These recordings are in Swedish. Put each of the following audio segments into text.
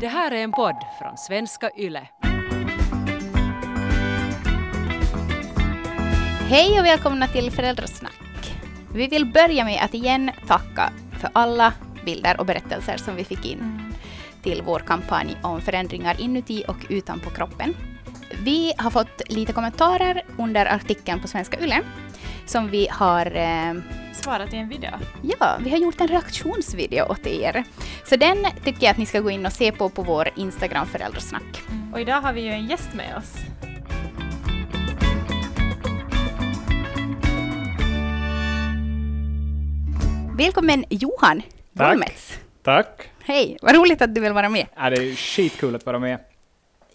Det här är en podd från svenska YLE. Hej och välkomna till Föräldrasnack. Vi vill börja med att igen tacka för alla bilder och berättelser som vi fick in till vår kampanj om förändringar inuti och utanpå kroppen. Vi har fått lite kommentarer under artikeln på Svenska Yle som vi har eh, Svarat i en video. Ja, vi har gjort en reaktionsvideo åt er. Så den tycker jag att ni ska gå in och se på på vår Instagram Föräldrasnack. Och idag har vi ju en gäst med oss. Välkommen Johan Tack. Tack. Hej, vad roligt att du vill vara med. Ja, det är skitkul att vara med.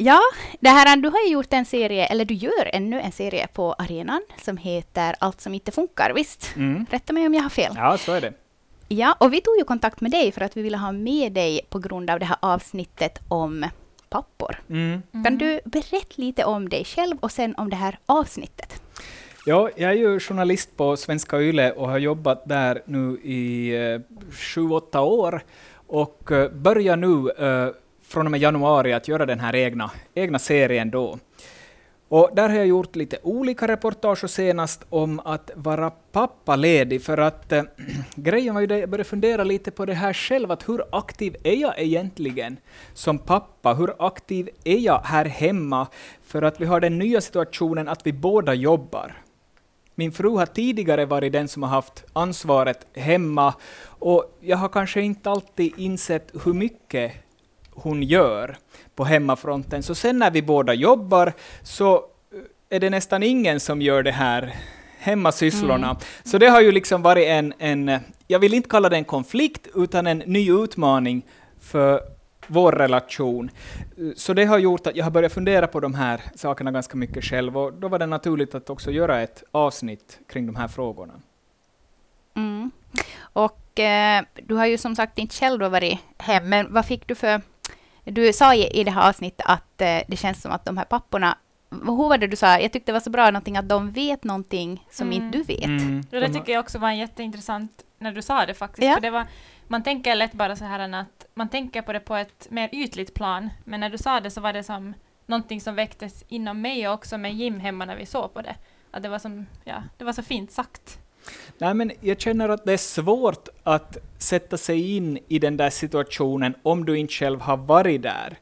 Ja, det här, du har gjort en serie, eller du gör ännu en serie på arenan som heter Allt som inte funkar, visst? Mm. Rätta mig om jag har fel. Ja, så är det. Ja, och vi tog ju kontakt med dig för att vi ville ha med dig på grund av det här avsnittet om pappor. Mm. Kan du berätta lite om dig själv och sen om det här avsnittet? Ja, jag är ju journalist på Svenska Yle och har jobbat där nu i eh, sju, åtta år och eh, börjar nu eh, från och med januari att göra den här egna, egna serien då. Och där har jag gjort lite olika reportage och senast om att vara pappaledig för att äh, grejen var ju det, jag började fundera lite på det här själv, att hur aktiv är jag egentligen som pappa? Hur aktiv är jag här hemma? För att vi har den nya situationen att vi båda jobbar. Min fru har tidigare varit den som har haft ansvaret hemma och jag har kanske inte alltid insett hur mycket hon gör på hemmafronten. Så sen när vi båda jobbar så eh, är det nästan ingen som gör det här hemmasysslorna. Så det har ju liksom varit en, en, eh, jag vill inte kalla det en konflikt, utan en ny utmaning för vår relation. Eh, Så det har gjort att jag har börjat fundera på de här sakerna ganska mycket själv, och då var det naturligt att också göra ett avsnitt kring de här frågorna. Mm. Och eh, du har ju som sagt inte själv varit hem, men vad fick du för... Du sa i det här avsnittet att eh, det känns som att de här papporna... Hur var det du sa? Jag tyckte det var så bra någonting att de vet någonting som Mm. inte du vet. Mm. Och det tycker jag också var jätteintressant när du sa det faktiskt. Ja. För det var, man tänker lätt bara så här att man tänker på det på ett mer ytligt plan. Men när du sa det så var det som någonting som väcktes inom mig och också med Jim hemma när vi såg på det. Att det var som, ja, det var så fint sagt. Nej, men jag känner att det är svårt att sätta sig in i den där situationen om du inte själv har varit där.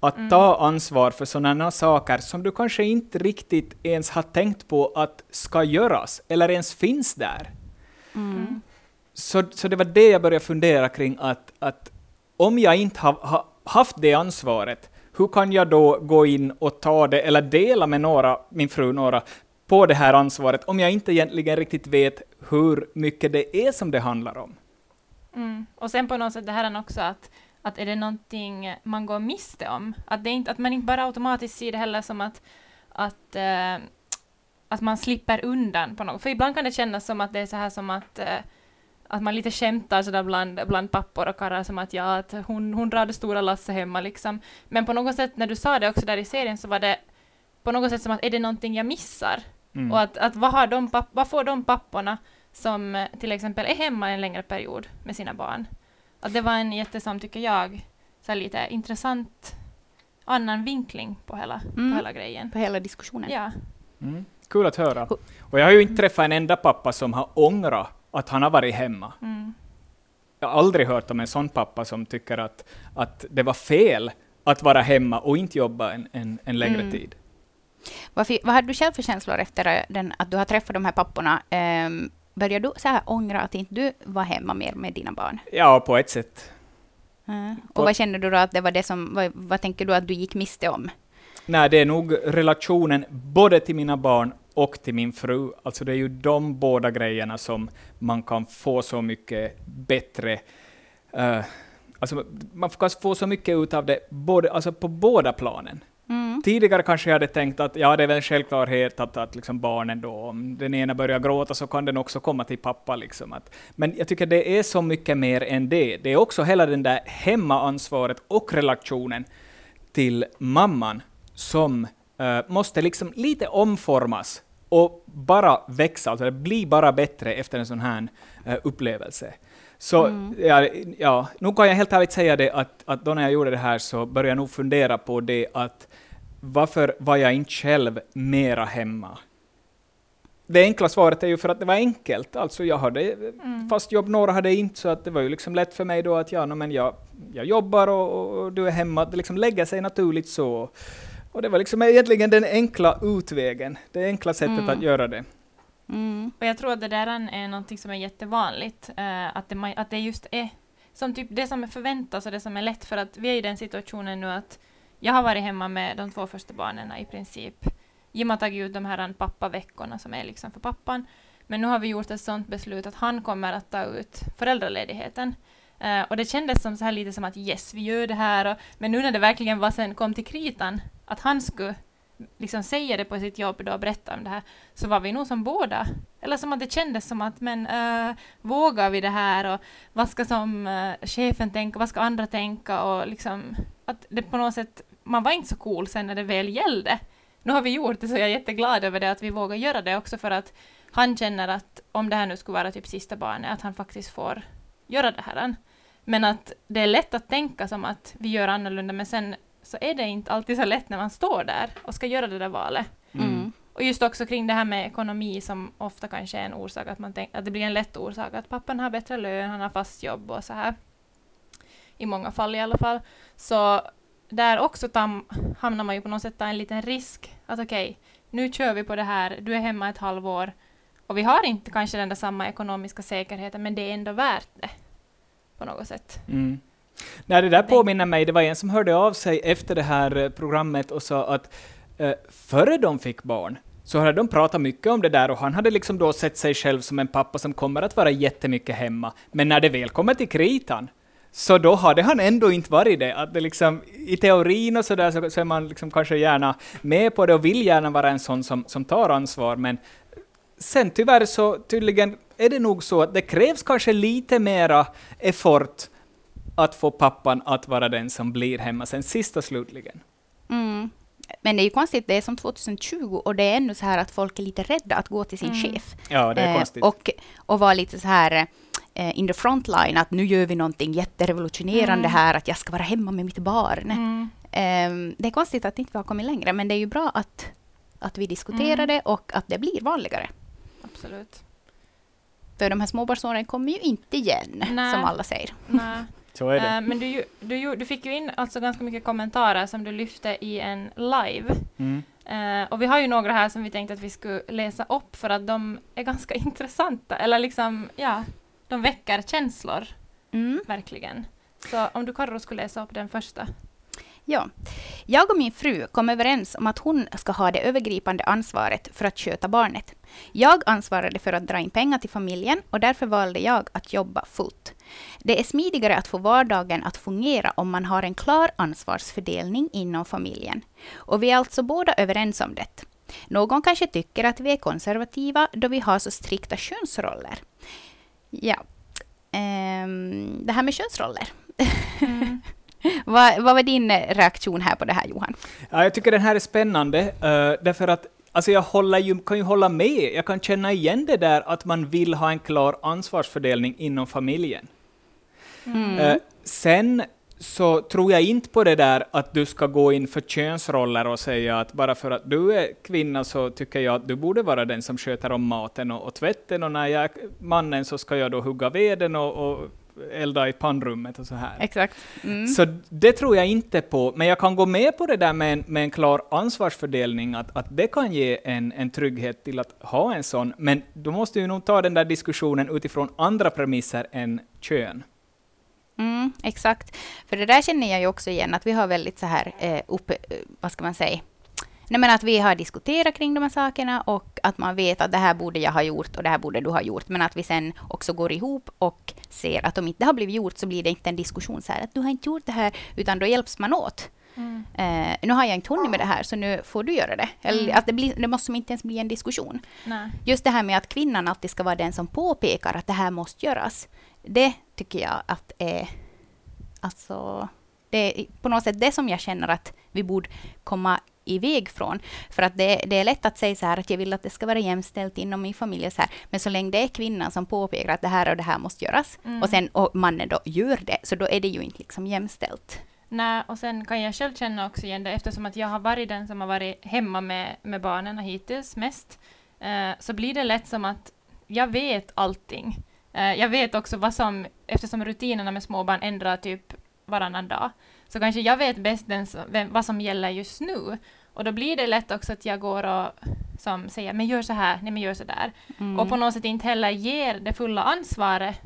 Att Mm. ta ansvar för sådana saker som du kanske inte riktigt ens har tänkt på att ska göras, eller ens finns där. Mm. Så, så det var det jag började fundera kring, att, att om jag inte har ha, haft det ansvaret, hur kan jag då gå in och ta det, eller dela med några, min fru några, på det här ansvaret, om jag inte egentligen riktigt vet hur mycket det är som det handlar om? Mm. Och sen på något sätt det här är också att, att är det någonting man går miste om? Att, det inte, att man inte bara automatiskt ser det heller som att, att, äh, att man slipper undan på något. För ibland kan det kännas som att det är så här som att äh, att man lite skämtar sådär bland, bland pappor och karlar som att ja, att hon, hon drar det stora lasset hemma liksom. Men på något sätt när du sa det också där i serien så var det på något sätt som att är det någonting jag missar? Mm. Och att, att vad, har de papp- vad får de papporna som eh, till exempel är hemma en längre period med sina barn? Att det var en jättesam, tycker jag, så lite intressant annan vinkling på hela, Mm. på hela grejen. På hela diskussionen. Ja. Mm. Kul att höra. Och jag har ju inte träffat en enda pappa som har ångrat att han har varit hemma. Mm. Jag har aldrig hört om en sån pappa som tycker att, att det var fel att vara hemma och inte jobba en, en, en längre Mm. tid. Vad, vad hade du själv för känslor efter eh, den, att du har träffat de här papporna? Um, började du så här ångra att inte du var hemma mer med dina barn? Ja, på ett sätt. På- Och vad känner du då att det var det som... Vad, vad tänker du att du gick miste om? Nej, det är nog relationen både till mina barn och till min fru. Alltså det är ju de båda grejerna som man kan få så mycket bättre eh, alltså man kan få så mycket ut av det både, alltså på båda planen. Mm. Tidigare kanske jag hade tänkt att ja, det är väl en självklarhet att, att liksom barnen då, om den ena börjar gråta så kan den också komma till pappa. Liksom. Att, men jag tycker det är så mycket mer än det. Det är också hela den där hemmaansvaret och relationen till mamman som eh, måste liksom lite omformas och bara växa, alltså det blir bara bättre efter en sån här eh, upplevelse. Så Mm. ja, ja, nu kan jag helt ärligt säga det att, att då när jag gjorde det här så började jag nog fundera på det att varför var jag inte själv mera hemma? Det enkla svaret är ju för att det var enkelt. Alltså jag hade Mm. fast jobb, några hade inte, så att det var ju liksom lätt för mig då att ja, no, men jag, jag jobbar och, och du är hemma. Det liksom lägger sig naturligt så. Och det var liksom egentligen den enkla utvägen, det enkla sättet Mm. att göra det. Mm. Och jag tror att det där är någonting som är jättevanligt, eh, att, det, att det just är som typ det som förväntas och det som är lätt, för att vi är i den situationen nu att jag har varit hemma med de två första barnen i princip. Jim har tagit ut de här pappaveckorna som är liksom för pappan, men nu har vi gjort ett sånt beslut att han kommer att ta ut föräldraledigheten. Uh, och det kändes som så här lite som att yes, vi gör det här, och, men nu när det verkligen var sen kom till kritan, att han skulle liksom säga det på sitt jobb då och berätta om det här, så var vi nog som båda, eller som att det kändes som att men uh, vågar vi det här och vad ska som uh, chefen tänka, vad ska andra tänka och liksom att det på något sätt, man var inte så cool sen när det väl gällde. Nu har vi gjort det så jag är jätteglad över det att vi vågar göra det också för att han känner att om det här nu skulle vara typ sista barnet, att han faktiskt får göra det här. Men att det är lätt att tänka som att vi gör annorlunda men sen så är det inte alltid så lätt när man står där och ska göra det där valet. Mm. Och just också kring det här med ekonomi som ofta kanske är en orsak, att, man tänk, att det blir en lätt orsak, att pappan har bättre lön, han har fast jobb och så här. I många fall i alla fall. Så där också tam, hamnar man ju på något sätt en liten risk, att okej, nu kör vi på det här, du är hemma ett halvår, och vi har inte kanske den där samma ekonomiska säkerheten, men det är ändå värt det. På något sätt. Mm. Nej, det där påminner mig, det var en som hörde av sig efter det här eh, programmet och sa att eh, före de fick barn så hade de pratat mycket om det där och han hade liksom då sett sig själv som en pappa som kommer att vara jättemycket hemma. Men när det väl kommer till kritan så då hade han ändå inte varit det. Att det liksom, I teorin och sådär så, så är man liksom kanske gärna med på det och vill gärna vara en sån som, som tar ansvar, men sen tyvärr så tydligen är det nog så att det krävs kanske lite mera effort att få pappan att vara den som blir hemma sen sist och slutligen. Mm. Men det är ju konstigt, det är som 2020 och det är ännu så här att folk är lite rädda att gå till sin Mm. chef. Ja, det är Eh, konstigt. och, och vara lite så här eh, in the front line, att nu gör vi någonting jätterevolutionerande Mm. här, att jag ska vara hemma med mitt barn. Mm. Eh, det är konstigt att inte vi har kommit längre, men det är ju bra att, att vi diskuterar Mm. det och att det blir vanligare. Absolut. För de här småbarnsåren kommer ju inte igen, Nej. som alla säger. Nej. så är det. Eh, men du, du, du fick ju in alltså ganska mycket kommentarer som du lyfte i en live. Mm. Eh, och vi har ju några här som vi tänkte att vi skulle läsa upp för att de är ganska intressanta. Eller liksom, ja, de väcker känslor, Mm. verkligen. Så om du Karro skulle läsa upp den första. Ja. Jag och min fru kom överens om att hon ska ha det övergripande ansvaret för att sköta barnet. Jag ansvarade för att dra in pengar till familjen och därför valde jag att jobba fullt. Det är smidigare att få vardagen att fungera om man har en klar ansvarsfördelning inom familjen. Och vi är alltså båda överens om det. Någon kanske tycker att vi är konservativa då vi har så strikta könsroller. Ja. Ehm, det här med könsroller. vad, vad var din reaktion här på det här, Johan? Ja, jag tycker den här är spännande, uh, därför att alltså jag håller ju, kan ju hålla med. Jag kan känna igen det där att man vill ha en klar ansvarsfördelning inom familjen. Mm. Eh, sen så tror jag inte på det där att du ska gå in för könsroller och säga att bara för att du är kvinna så tycker jag att du borde vara den som sköter om maten och, och tvätten och när jag är mannen så ska jag då hugga veden och, och elda i pannrummet och så här. Exakt. Mm. Så det tror jag inte på, men jag kan gå med på det där med en, med en klar ansvarsfördelning, att, att det kan ge en, en trygghet till att ha en sån, men då måste vi nog ta den där diskussionen utifrån andra premisser än kön. Mm, exakt. För det där känner jag ju också igen, att vi har väldigt så här eh, uppe, eh, vad ska man säga, Nej, men att vi har diskuterat kring de här sakerna och att man vet att det här borde jag ha gjort och det här borde du ha gjort. Men att vi sen också går ihop och ser att om inte det har blivit gjort så blir det inte en diskussion så här att du har inte gjort det här, utan då hjälps man åt. Mm. Eh, nu har jag inte hunnit med det här så nu får du göra det. Eller Mm. att det, blir, det måste inte ens bli en diskussion. Nej. Just det här med att kvinnan alltid ska vara den som påpekar att det här måste göras. Det tycker jag att är... Alltså, det är på något sätt det som jag känner att vi borde komma iväg från. För att det, det, är lätt att säga så här att jag vill att det ska vara jämställt inom min familj. Så här. Men så länge det är kvinnan som påpekar att det här och det här måste göras mm. och sen och mannen då gör det, så då är det ju inte liksom jämställt. Nej, och sen kan jag själv känna också igen det eftersom att jag har varit den som har varit hemma med, med barnen hittills mest. Eh, så blir det lätt som att jag vet allting. Eh, jag vet också vad som, eftersom rutinerna med småbarn ändrar typ varannan dag, så kanske jag vet bäst den, vem, vad som gäller just nu. Och då blir det lätt också att jag går och som säger men gör så här, nej men gör så där. Mm. Och på något sätt inte heller ger det fulla ansvaret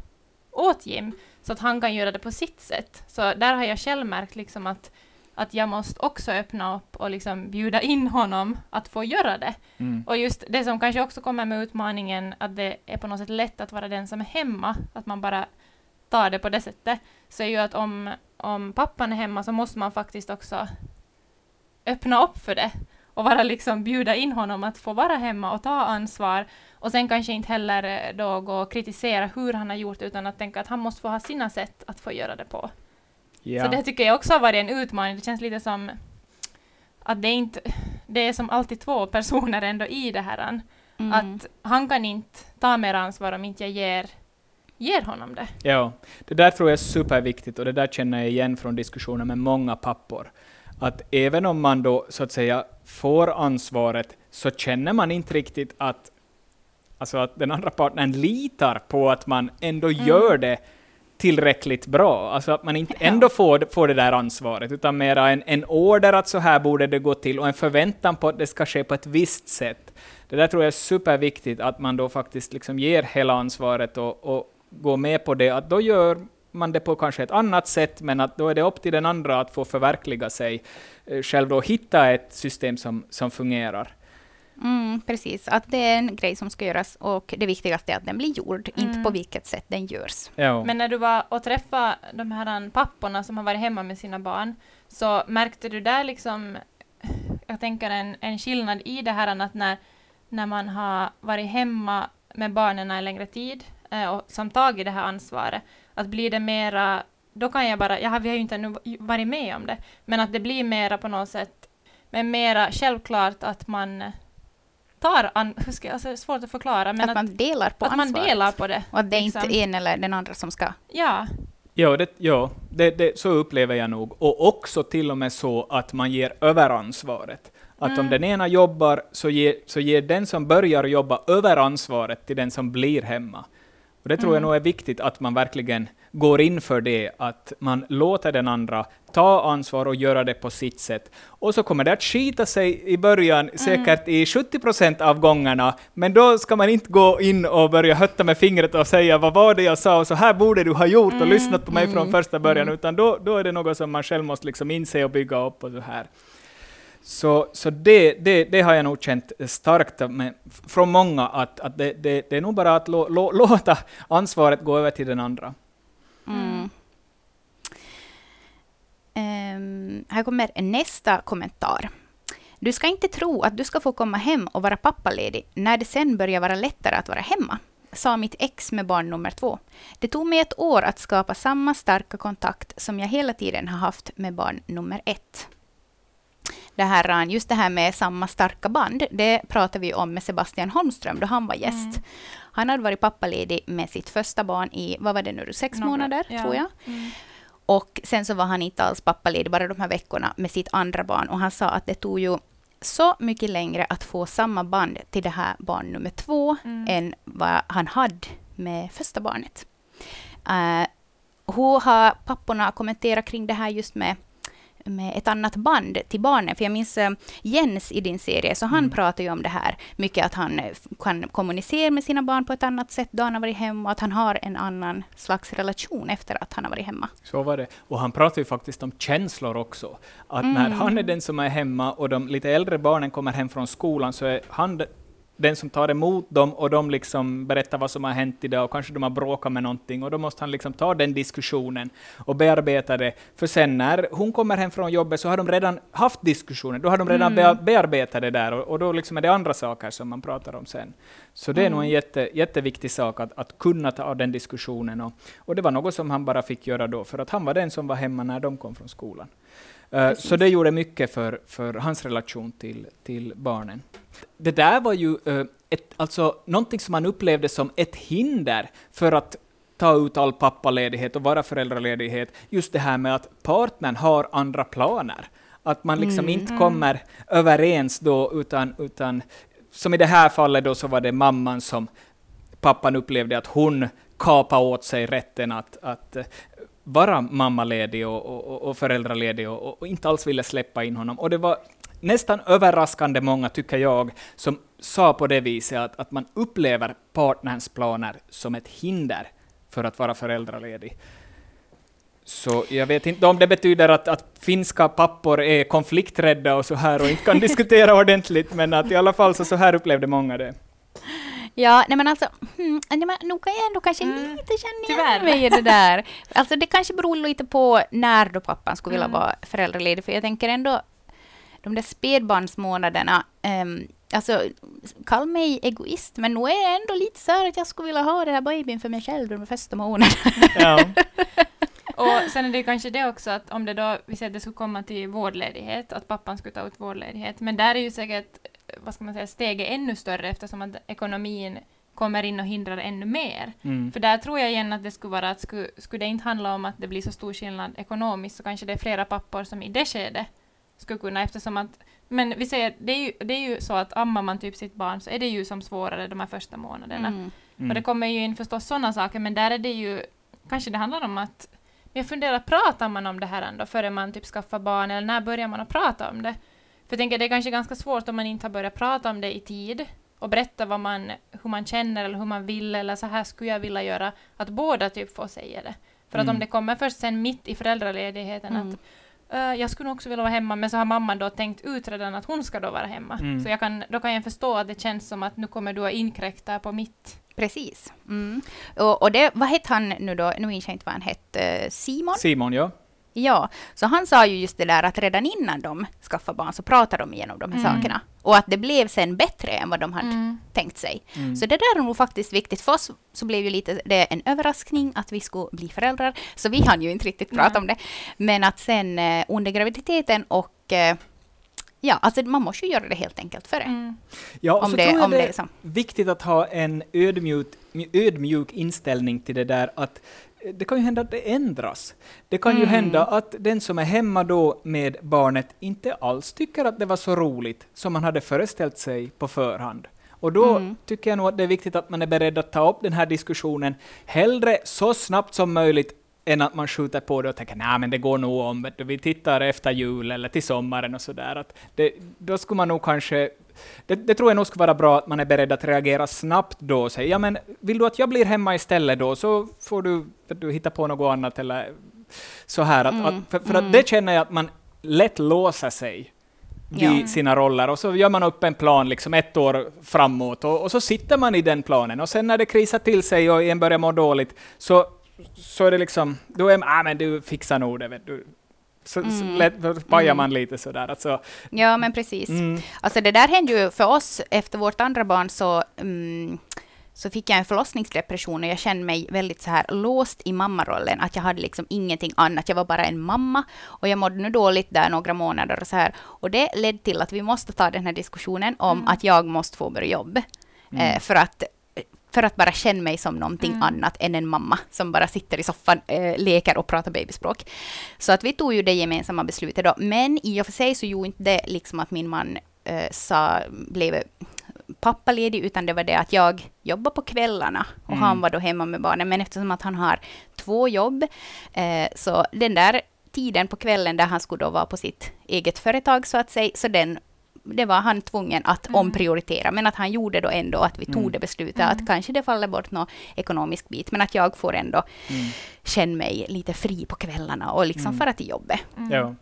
åt Jim, så att han kan göra det på sitt sätt. Så där har jag själv märkt liksom att, att jag måste också öppna upp och liksom bjuda in honom att få göra det. Mm. Och just det som kanske också kommer med utmaningen, att det är på något sätt lätt att vara den som är hemma, att man bara tar det på det sättet, så är ju att om, om pappan är hemma så måste man faktiskt också öppna upp för det och bara liksom bjuda in honom att få vara hemma och ta ansvar och sen kanske inte heller eh, då gå och kritisera hur han har gjort utan att tänka att han måste få ha sina sätt att få göra det på. Ja. Så det tycker jag också har varit en utmaning. Det känns lite som att det inte det är som alltid två personer ändå i det här. Mm. Att han kan inte ta mer ansvar om inte jag ger ger honom det. Ja, det där tror jag är superviktigt och det där känner jag igen från diskussioner med många pappor. Att även om man då så att säga får ansvaret så känner man inte riktigt att, alltså att den andra partnern litar på att man ändå mm. gör det tillräckligt bra. Alltså att man inte ändå får, får det där ansvaret, utan mera en, en order att så här borde det gå till och en förväntan på att det ska ske på ett visst sätt. Det där tror jag är superviktigt, att man då faktiskt liksom ger hela ansvaret och, och går med på det, att då gör man det på kanske ett annat sätt, men att då är det upp till den andra att få förverkliga sig eh, själv och hitta ett system som, som fungerar. Mm, precis, att det är en grej som ska göras och det viktigaste är att den blir gjord, mm. inte på vilket sätt den görs. Ja. Men när du var och träffade de här papporna som har varit hemma med sina barn, så märkte du där liksom, jag tänker en, en skillnad i det här att när, när man har varit hemma med barnen en längre tid eh, och som tagit det här ansvaret, att blir det mera, då kan jag bara, ja, vi har ju inte ännu varit med om det, men att det blir mera på något sätt, men mera självklart att man tar an, hur ska, alltså det är svårt att förklara, men att, att man delar på att ansvaret. man delar på det. Och att det är liksom. inte en eller den andra som ska... Ja. Ja, det, ja det, det, så upplever jag nog. Och också till och med så att man ger överansvaret. Att mm. om den ena jobbar, så ger, så ger den som börjar jobba överansvaret till den som blir hemma. Och det tror jag mm. nog är viktigt att man verkligen går in för det, att man låter den andra ta ansvar och göra det på sitt sätt. Och så kommer det att skita sig i början, mm. säkert i 70 procent av gångerna, men då ska man inte gå in och börja hötta med fingret och säga vad var det jag sa och så här borde du ha gjort och mm. lyssnat på mig mm. från första början, mm. utan då, då är det något som man själv måste liksom inse och bygga upp och så här. Så, så det, det, det har jag nog känt starkt med, från många, att, att det, det, det är nog bara att lo, lo, låta ansvaret gå över till den andra. Mm. Um, här kommer nästa kommentar. Du ska inte tro att du ska få komma hem och vara pappaledig när det sen börjar vara lättare att vara hemma, sa mitt ex med barn nummer två. Det tog mig ett år att skapa samma starka kontakt som jag hela tiden har haft med barn nummer ett det här, just det här med samma starka band, det pratade vi om med Sebastian Holmström då han var gäst. Mm. Han hade varit pappaledig med sitt första barn i, vad var det nu, sex Några, månader, ja. tror jag. Mm. Och sen så var han inte alls pappaledig bara de här veckorna med sitt andra barn. Och han sa att det tog ju så mycket längre att få samma band till det här barn nummer två mm. än vad han hade med första barnet. Uh, hur har papporna kommenterat kring det här just med med ett annat band till barnen. För jag minns uh, Jens i din serie, så han mm. pratar ju om det här mycket, att han uh, kan kommunicera med sina barn på ett annat sätt då han har varit hemma, och att han har en annan slags relation efter att han har varit hemma. Så var det. Och han pratar ju faktiskt om känslor också. Att mm. när han är den som är hemma och de lite äldre barnen kommer hem från skolan, så är han den som tar emot dem och de liksom berättar vad som har hänt idag och kanske de har bråkat med någonting och då måste han liksom ta den diskussionen och bearbeta det. För sen när hon kommer hem från jobbet så har de redan haft diskussionen, då har de redan mm. bearbetat det där och, och, då liksom är det andra saker som man pratar om sen. Så det är mm. nog en jätte, jätteviktig sak att, att kunna ta den diskussionen och, och det var något som han bara fick göra då, för att han var den som var hemma när de kom från skolan. Precis. Så det gjorde mycket för, för hans relation till, till barnen. Det där var ju eh, ett, alltså, någonting som man upplevde som ett hinder för att ta ut all pappaledighet och vara föräldraledighet, just det här med att partnern har andra planer. Att man liksom Mm. inte kommer överens då, utan, utan som i det här fallet då så var det mamman som pappan upplevde att hon kapade åt sig rätten att, att eh, vara mammaledig och, och, och föräldraledig och, och inte alls ville släppa in honom. Och det var nästan överraskande många, tycker jag, som sa på det viset att, att man upplever partnerns planer som ett hinder för att vara föräldraledig. Så jag vet inte om det betyder att, att finska pappor är konflikträdda och så här och inte kan diskutera ordentligt, men att i alla fall så, så här upplevde många det. Ja, nej men alltså, hmm, nej men nog kan jag ändå kanske Mm, lite känna igen mig i det där. Alltså det kanske beror lite på när då pappan skulle vilja Mm. vara föräldraledig, för jag tänker ändå de där spädbarnsmånaderna, um, alltså kall mig egoist, men nu är det ändå lite så här att jag skulle vilja ha den här babyn för mig själv de första månaderna. Ja. Och sen är det ju kanske det också att om det då, vi säger att det skulle komma till vårdledighet, att pappan skulle ta ut vårdledighet, men där är ju säkert, vad ska man säga, steget ännu större eftersom att ekonomin kommer in och hindrar ännu mer. Mm. För där tror jag igen att det skulle vara att skulle, skulle det inte handla om att det blir så stor skillnad ekonomiskt så kanske det är flera pappor som i det skedet skulle kunna eftersom att men vi säger, det är ju, det är ju så att ammar man typ sitt barn så är det ju som svårare de här första månaderna. Mm. Mm. Och det kommer ju in förstås sådana saker, men där är det ju, kanske det handlar om att, jag funderar, pratar man om det här ändå före man typ skaffar barn, eller när börjar man att prata om det? För jag tänker det är kanske ganska svårt om man inte har börjat prata om det i tid och berätta vad man, hur man känner eller hur man vill eller så här skulle jag vilja göra, att båda typ får säga det. För att Mm. om det kommer först sen mitt i föräldraledigheten Mm. att "Äh, jag skulle också vilja vara hemma, men så har mamman då tänkt ut redan att hon ska då vara hemma. Mm. Så jag kan, då kan jag förstå att det känns som att nu kommer du att inkräkta på mitt Precis. Mm. Och, och det, vad hette han nu då? Nu minns jag inte vad han hette. Simon? Simon, ja. Ja, så han sa ju just det där att redan innan de skaffade barn så pratade de igenom de här Mm. sakerna. Och att det blev sen bättre än vad de hade Mm. tänkt sig. Mm. Så det där är nog faktiskt viktigt. För oss så blev ju lite det en överraskning att vi skulle bli föräldrar. Så vi hann ju inte riktigt prata Nej. om det. Men att sen eh, under graviditeten och eh, ja, alltså man måste ju göra det helt enkelt före. Mm. Ja, och Om så det- tror jag om det det är så. viktigt att ha en ödmjuk, ödmjuk inställning till det där att det kan ju hända att det ändras. Det kan ju Mm. hända att den som är hemma då med barnet inte alls tycker att det var så roligt som man hade föreställt sig på förhand. Och då Mm. tycker jag nog att det är viktigt att man är beredd att ta upp den här diskussionen hellre så snabbt som möjligt än att man skjuter på det och tänker nej men det går nog om, vi tittar efter jul eller till sommaren och sådär. Då skulle man nog kanske det, det tror jag nog skulle vara bra att man är beredd att reagera snabbt då och säga ja men vill du att jag blir hemma istället då så får du, du hitta på något annat eller så här. Att, Mm, att, för för mm. att det känner jag att man lätt låser sig vid Ja. sina roller och så gör man upp en plan liksom ett år framåt och, och så sitter man i den planen och sen när det krisar till sig och en börjar må dåligt så, så är det liksom, då är man, ah, men du fixar nog det vet du. Så, Mm. lätt, pajar Mm. man lite sådär. Alltså, Ja, men precis. mm, Alltså det där hände ju för oss efter vårt andra barn så, mm, så fick jag en förlossningsdepression och jag kände mig väldigt så här låst i mammarollen, att jag hade liksom ingenting annat, jag var bara en mamma och jag mådde nu dåligt där några månader och så här. Och det ledde till att vi måste ta den här diskussionen om Mm. att jag måste få börja jobba. Mm. Eh, för att för att bara känna mig som någonting Mm. annat än en mamma som bara sitter i soffan, eh, leker och pratar babyspråk. Så att vi tog ju det gemensamma beslutet då. Men i och för sig så gjorde inte det liksom att min man eh, sa, blev pappaledig, utan det var det att jag jobbade på kvällarna och Mm. han var då hemma med barnen. Men eftersom att han har två jobb, eh, så den där tiden på kvällen där han skulle då vara på sitt eget företag så att säga, så den det var han tvungen att Mm. omprioritera, men att han gjorde då ändå att vi tog Mm. det beslutet Mm. att kanske det faller bort någon ekonomisk bit, men att jag får ändå mm. känna mig lite fri på kvällarna och liksom Mm. fara till jobbet. Mm. Ja.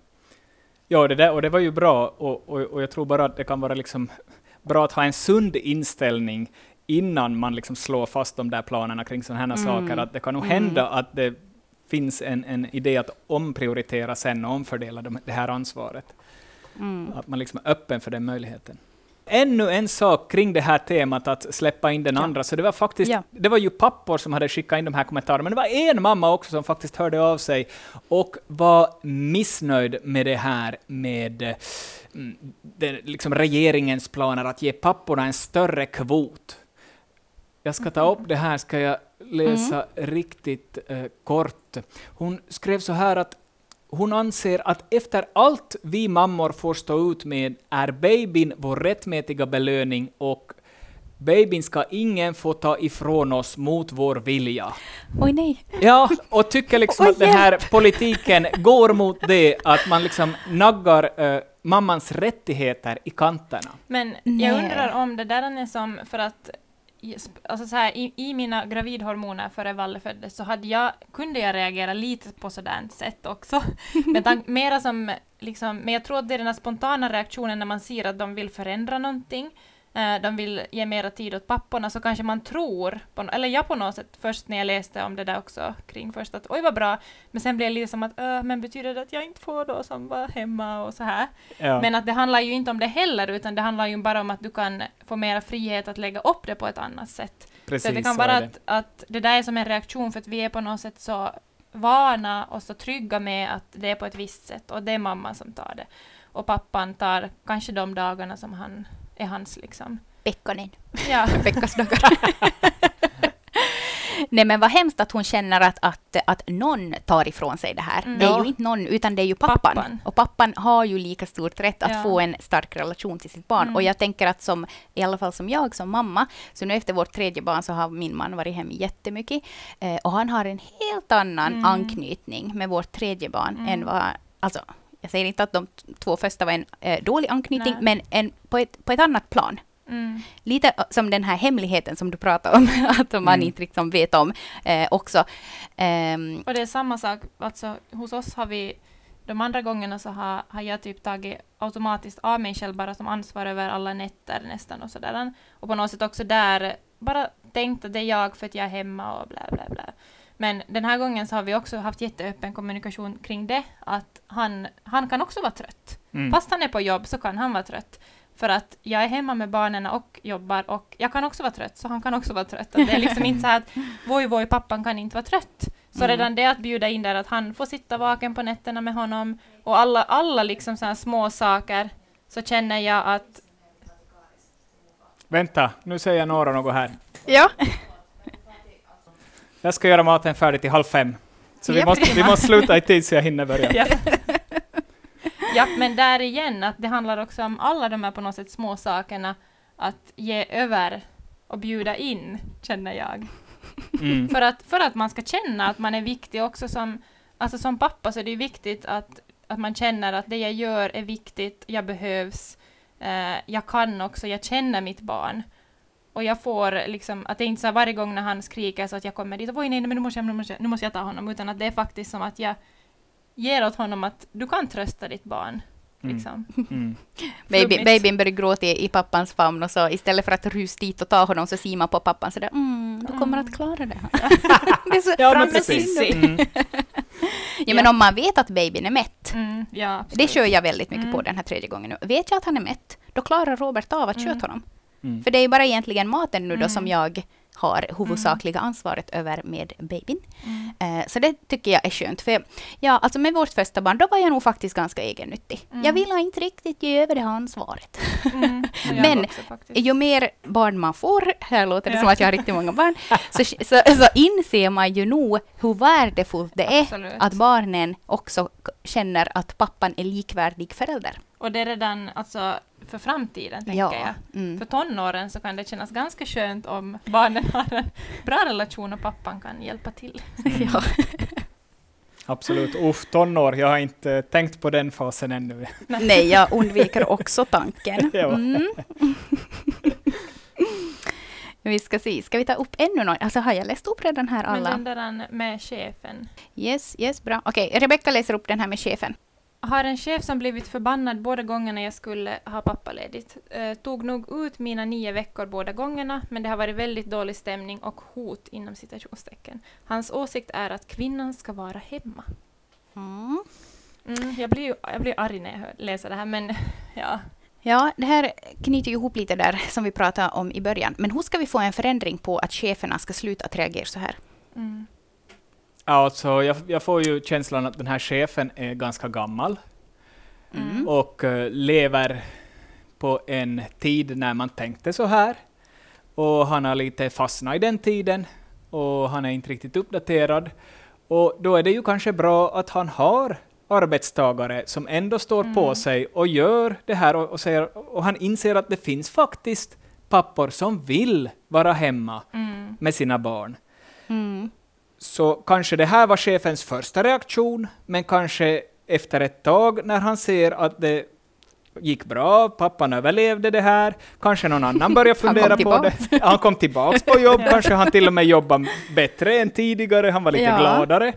Ja, det där, och det var ju bra, och, och, och jag tror bara att det kan vara liksom bra att ha en sund inställning innan man liksom slår fast de där planerna kring sådana här Mm. saker. Att det kan nog Mm. hända att det finns en, en idé att omprioritera sen och omfördela de, det här ansvaret. Mm. Att man liksom är öppen för den möjligheten. ännu en sak kring det här temat att släppa in den Ja. andra, så det var faktiskt, Ja. det var ju pappor som hade skickat in de här kommentarerna, men det var en mamma också som faktiskt hörde av sig och var missnöjd med det här med mm, det, liksom regeringens planer att ge papporna en större kvot. Jag ska ta upp det här, ska jag läsa riktigt eh, kort. Hon skrev så här att hon anser att efter allt vi mammor får stå ut med är babyn vår rättmätiga belöning och babyn ska ingen få ta ifrån oss mot vår vilja. Oj nej. Ja, och tycker liksom Oj, att den här politiken går mot det att man liksom naggar eh, mammans rättigheter i kanterna. Men jag undrar om det där är som för att Alltså så här, i, I mina gravidhormoner före Valle föddes så hade jag, kunde jag reagera lite på sådant sätt också. Tank, mera som, liksom, men jag tror att det är den här spontana reaktionen när man ser att de vill förändra någonting. Eh, de vill ge mera tid åt papporna så kanske man tror, på, eller jag på något sätt först när jag läste om det där också kring först att oj vad bra, men sen blev det lite som att "Äh, men betyder det att jag inte får då som var hemma och så här. Ja. Men att det handlar ju inte om det heller, utan det handlar ju bara om att du kan få mera frihet att lägga upp det på ett annat sätt. Precis så det kan vara att, att det där är som en reaktion för att vi är på något sätt så vana och så trygga med att det är på ett visst sätt och det är mamman som tar det. Och pappan tar kanske de dagarna som han är hans liksom. Pekkanen. Ja, Pekkas dagar. Nej men vad hemskt att hon känner att, att, att någon tar ifrån sig det här. Mm. Det är ju inte någon, utan det är ju pappan. Pappan. Och pappan har ju lika stort rätt att Ja. få en stark relation till sitt barn. Mm. Och jag tänker att som, i alla fall som jag som mamma, så nu efter vårt tredje barn så har min man varit hemma jättemycket. Eh, och han har en helt annan Mm. anknytning med vårt tredje barn Mm. än vad, alltså jag säger inte att de två första var en eh, dålig anknytning, Nej. men en, på, ett, på ett annat plan. mm. Lite äh, som den här hemligheten som du pratar om, att man Mm. inte riktigt vet om eh, också. Ehm, Och det är samma sak, alltså hos oss har vi de andra gångerna så har, har jag typ tagit automatiskt av mig själv bara som ansvar över alla nätter nästan och sådär. Och på något sätt också där bara tänkt att det är jag för att jag är hemma och bla bla bla. Men den här gången så har vi också haft jätteöppen kommunikation kring det, att han, han kan också vara trött. Mm. Fast han är på jobb så kan han vara trött. För att jag är hemma med barnen och jobbar och jag kan också vara trött, så han kan också vara trött. Att det är liksom inte så här att voj, voj, pappan kan inte vara trött. Så Mm. redan det att bjuda in där att han får sitta vaken på nätterna med honom och alla, alla liksom så här små saker så känner jag att Vänta, nu säger Nora något här. ja. Jag ska göra maten färdig till halv fem. Så vi, Ja, måste, vi måste sluta i tid så jag hinner börja. ja. ja, men där igen att det handlar också om alla de här på något sätt små sakerna att ge över och bjuda in, känner jag. Mm. För att, för att man ska känna att man är viktig också som, alltså som pappa så är det ju viktigt att, att man känner att det jag gör är viktigt, jag behövs, eh, jag kan också, jag känner mitt barn. Och jag får liksom, att det är inte så varje gång när han skriker så att jag kommer dit och oj nej, men nu måste, jag, nu, måste jag, nu måste jag ta honom, utan att det är faktiskt som att jag ger åt honom att du kan trösta ditt barn. Mm. Liksom. Mm. Baby, Flummigt. babyn börjar gråta i, i pappans famn och så istället för att rus dit och ta honom så ser man på pappan sådär mm, du kommer Mm. att klara det. det är så, Ja, Fram men med precis. Sissi. Mm. ja, men om man vet att babyn är mätt, Mm, ja, det kör jag väldigt mycket på Mm. den här tredje gången nu. Vet jag att han är mätt, då klarar Robert av att Mm. köta honom. Mm. För det är bara egentligen maten nu då Mm. som jag har huvudsakliga ansvaret över med babyn. Mm. Eh, Så det tycker jag är skönt. För ja, alltså med vårt första barn, då var jag nog faktiskt ganska egennyttig. Mm. Jag ville inte riktigt ge över det här ansvaret. Mm, Men. Ju mer barn man får, här låter det Ja. som att jag har riktigt många barn, så, så, så inser man ju nog hur värdefullt det är Absolut. att barnen också känner att pappan är likvärdig förälder. Och det är redan alltså, för framtiden, tänker ja. jag. Mm. För tonåren så kan det kännas ganska skönt om barnen har en bra relation och pappan kan hjälpa till. ja. Absolut. Uff, tonår. Jag har inte tänkt på den fasen ännu. Nej, jag undviker också tanken. Mm. Vi ska se, ska vi ta upp ännu någon? Alltså har jag läst upp redan här Men alla? den där med chefen. Yes, yes, bra. Okej, Rebecka läser upp den här med chefen. Har en chef som blivit förbannad båda gångerna jag skulle ha pappaledigt. Eh, tog nog ut mina nio veckor båda gångerna, men det har varit väldigt dålig stämning och hot inom citationstecken. Hans åsikt är att kvinnan ska vara hemma. Mm. Mm, jag blir ju jag blir arg när jag läser det här, men ja. Ja, det här knyter ihop lite där som vi pratade om i början. Men hur ska vi få en förändring på att cheferna ska sluta att reagera så här? Mm. Alltså, jag, jag får ju känslan att den här chefen är ganska gammal Mm. och eh, lever på en tid när man tänkte så här. Och han har lite fastnat i den tiden och han är inte riktigt uppdaterad. Och då är det ju kanske bra att han har arbetstagare som ändå står på Mm. sig och gör det här och, och, säger, och han inser att det finns faktiskt pappor som vill vara hemma Mm. med sina barn. Mm. Så kanske det här var chefens första reaktion, men kanske efter ett tag när han ser att det gick bra, pappan överlevde det här, kanske någon annan börjar fundera på det. Han kom tillbaks på jobb, kanske han till och med jobbade bättre än tidigare, han var lite Ja. gladare.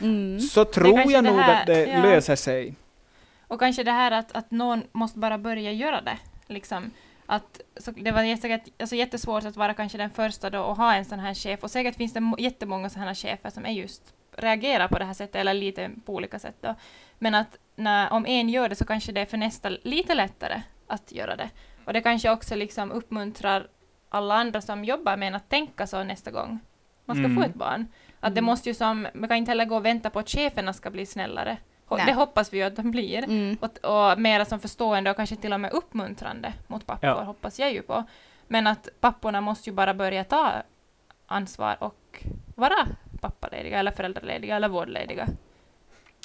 Mm. Så tror jag nog här- att det ja. löser sig. Och kanske det här att, att någon måste bara börja göra det. Liksom. Att, så det var jätte, alltså jättesvårt att vara kanske den första då och ha en sån här chef. Och säkert finns det jättemånga sådana här chefer som är just reagerar på det här sättet, eller lite på olika sätt. Då. Men att när, om en gör det så kanske det är för nästa lite lättare att göra det. Och det kanske också liksom uppmuntrar alla andra som jobbar med en att tänka så nästa gång man ska Mm. få ett barn. Att det Mm. måste ju som, man kan inte heller gå och vänta på att cheferna ska bli snällare. Nej. Det hoppas vi ju att de blir. Mm. Och, och mera som förstående och kanske till och med uppmuntrande mot pappor, Ja. hoppas jag ju på. Men att papporna måste ju bara börja ta ansvar och vara pappalediga eller föräldralediga eller vårdlediga.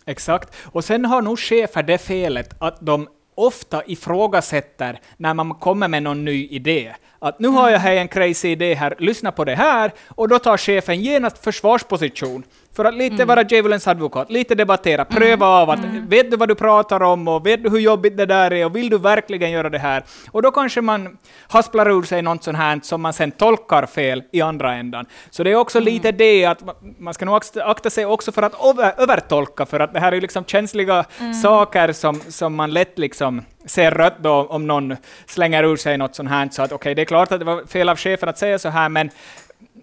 Exakt. Och sen har nog chefer det felet att de ofta ifrågasätter när man kommer med någon ny idé. Att nu har jag här en crazy idé här, lyssna på det här, och då tar chefen genast försvarsposition. För att lite vara djävulens advokat, lite debattera, pröva av att vet du vad du pratar om? Och vet du hur jobbigt det där är? Och vill du verkligen göra det här? Och då kanske man hasplar ur sig något sånt här som man sen tolkar fel i andra ändan. Så det är också lite det att ma- man ska nog akta- sig också för att över, övertolka, för att det här är liksom känsliga saker som, som man lätt liksom ser rött då om någon slänger ur sig något sånt här. Så att okej, det är klart att det var fel av chefen att säga så här, men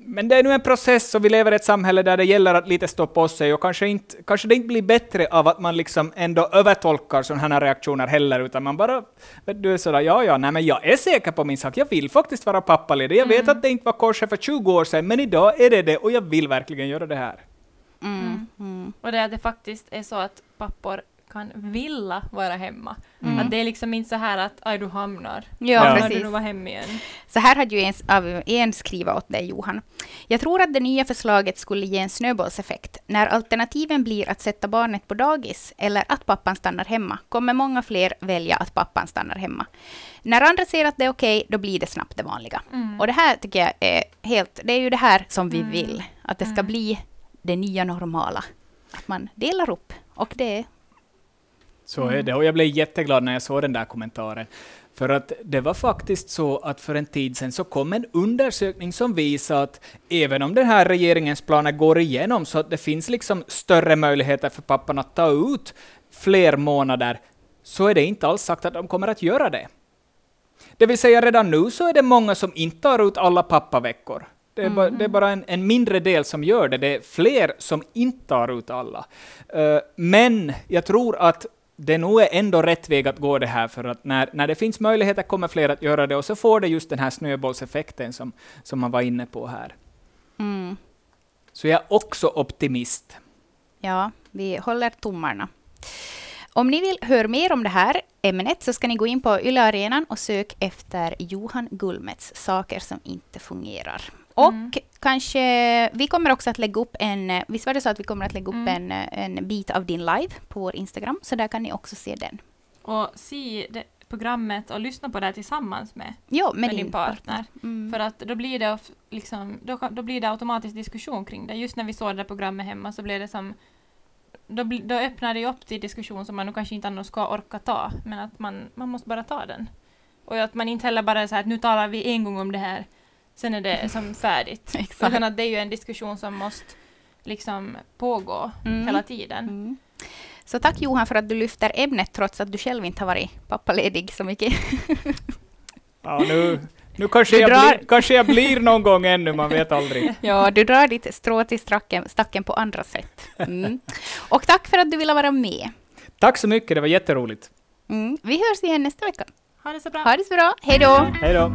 men det är nu en process och vi lever i ett samhälle där det gäller att lite stå på sig och kanske, inte, kanske det inte blir bättre av att man liksom ändå övertolkar sådana här reaktioner heller, utan man bara, vet du, är sådär, ja, ja, nej, men jag är säker på min sak, jag vill faktiskt vara pappaledig. Jag vet att det inte var korset för 20 år sedan, men idag är det det och jag vill verkligen göra det här. Mm. Mm. Och det är det faktiskt är så att pappor kan vilja vara hemma. Mm. Att det är liksom inte så här att aj du hamnar. Ja, Hamnar precis. du vara hem igen. Så här hade ju en, en skriva åt dig, Johan. Jag tror att det nya förslaget skulle ge en snöbollseffekt. När alternativen blir att sätta barnet på dagis eller att pappan stannar hemma kommer många fler välja att pappan stannar hemma. När andra ser att det är okej, då blir det snabbt det vanliga. Mm. Och det här tycker jag är helt... Det är ju det här som vi Mm. vill. Att det ska Mm. bli det nya normala. Att man delar upp. Och det... Så är det, och jag blev jätteglad när jag såg den där kommentaren. För att det var faktiskt så att för en tid sedan så kom en undersökning som visar att även om den här regeringens planer går igenom så att det finns liksom större möjligheter för pappan att ta ut fler månader, så är det inte alls sagt att de kommer att göra det. Det vill säga redan nu så är det många som inte tar ut alla pappaveckor. Det är, bara, det är bara en, en mindre del som gör det. Det är fler som inte tar ut alla. Eh, men jag tror att det nog är ändå rätt väg att gå det här, för att när, när det finns möjligheter kommer fler att göra det, och så får det just den här snöbollseffekten som, som man var inne på här. Mm, Så jag är också optimist. ja, vi håller tummarna. Om ni vill höra mer om det här ämnet så ska ni gå in på Yle Arenan och sök efter Johan Gullmets Saker som inte fungerar. Och Mm. Kanske, vi kommer också att lägga upp en, visst var det så att vi kommer att lägga upp Mm. en, en bit av din live på vår Instagram, så där kan ni också se den. Och se det programmet och lyssna på det tillsammans med, Jo, med, med din din partner. Mm. För att då blir det liksom, då, då blir det automatisk diskussion kring det. Just när vi såg det där programmet hemma så blev det som då, då öppnar det ju upp till diskussion som man nog kanske inte annars ska orka ta, men att man, man måste bara ta den. Och att man inte heller bara här att nu talar vi en gång om det här, sen är det som färdigt. Exakt. Utan att det är ju en diskussion som måste liksom pågå Mm. hela tiden. Mm. Så tack Johan för att du lyfter ämnet trots att du själv inte har varit pappaledig så mycket. Ja, nu, nu kanske, Du jag drar- blir, kanske jag blir någon gång ännu, man vet aldrig. Ja, du drar ditt strå till stacken, stacken på andra sätt. Mm. Och tack för att du ville vara med. Tack så mycket, det var jätteroligt. Mm. Vi hörs igen nästa vecka. Ha det så bra. Ha det så bra. Hej då! Hej då!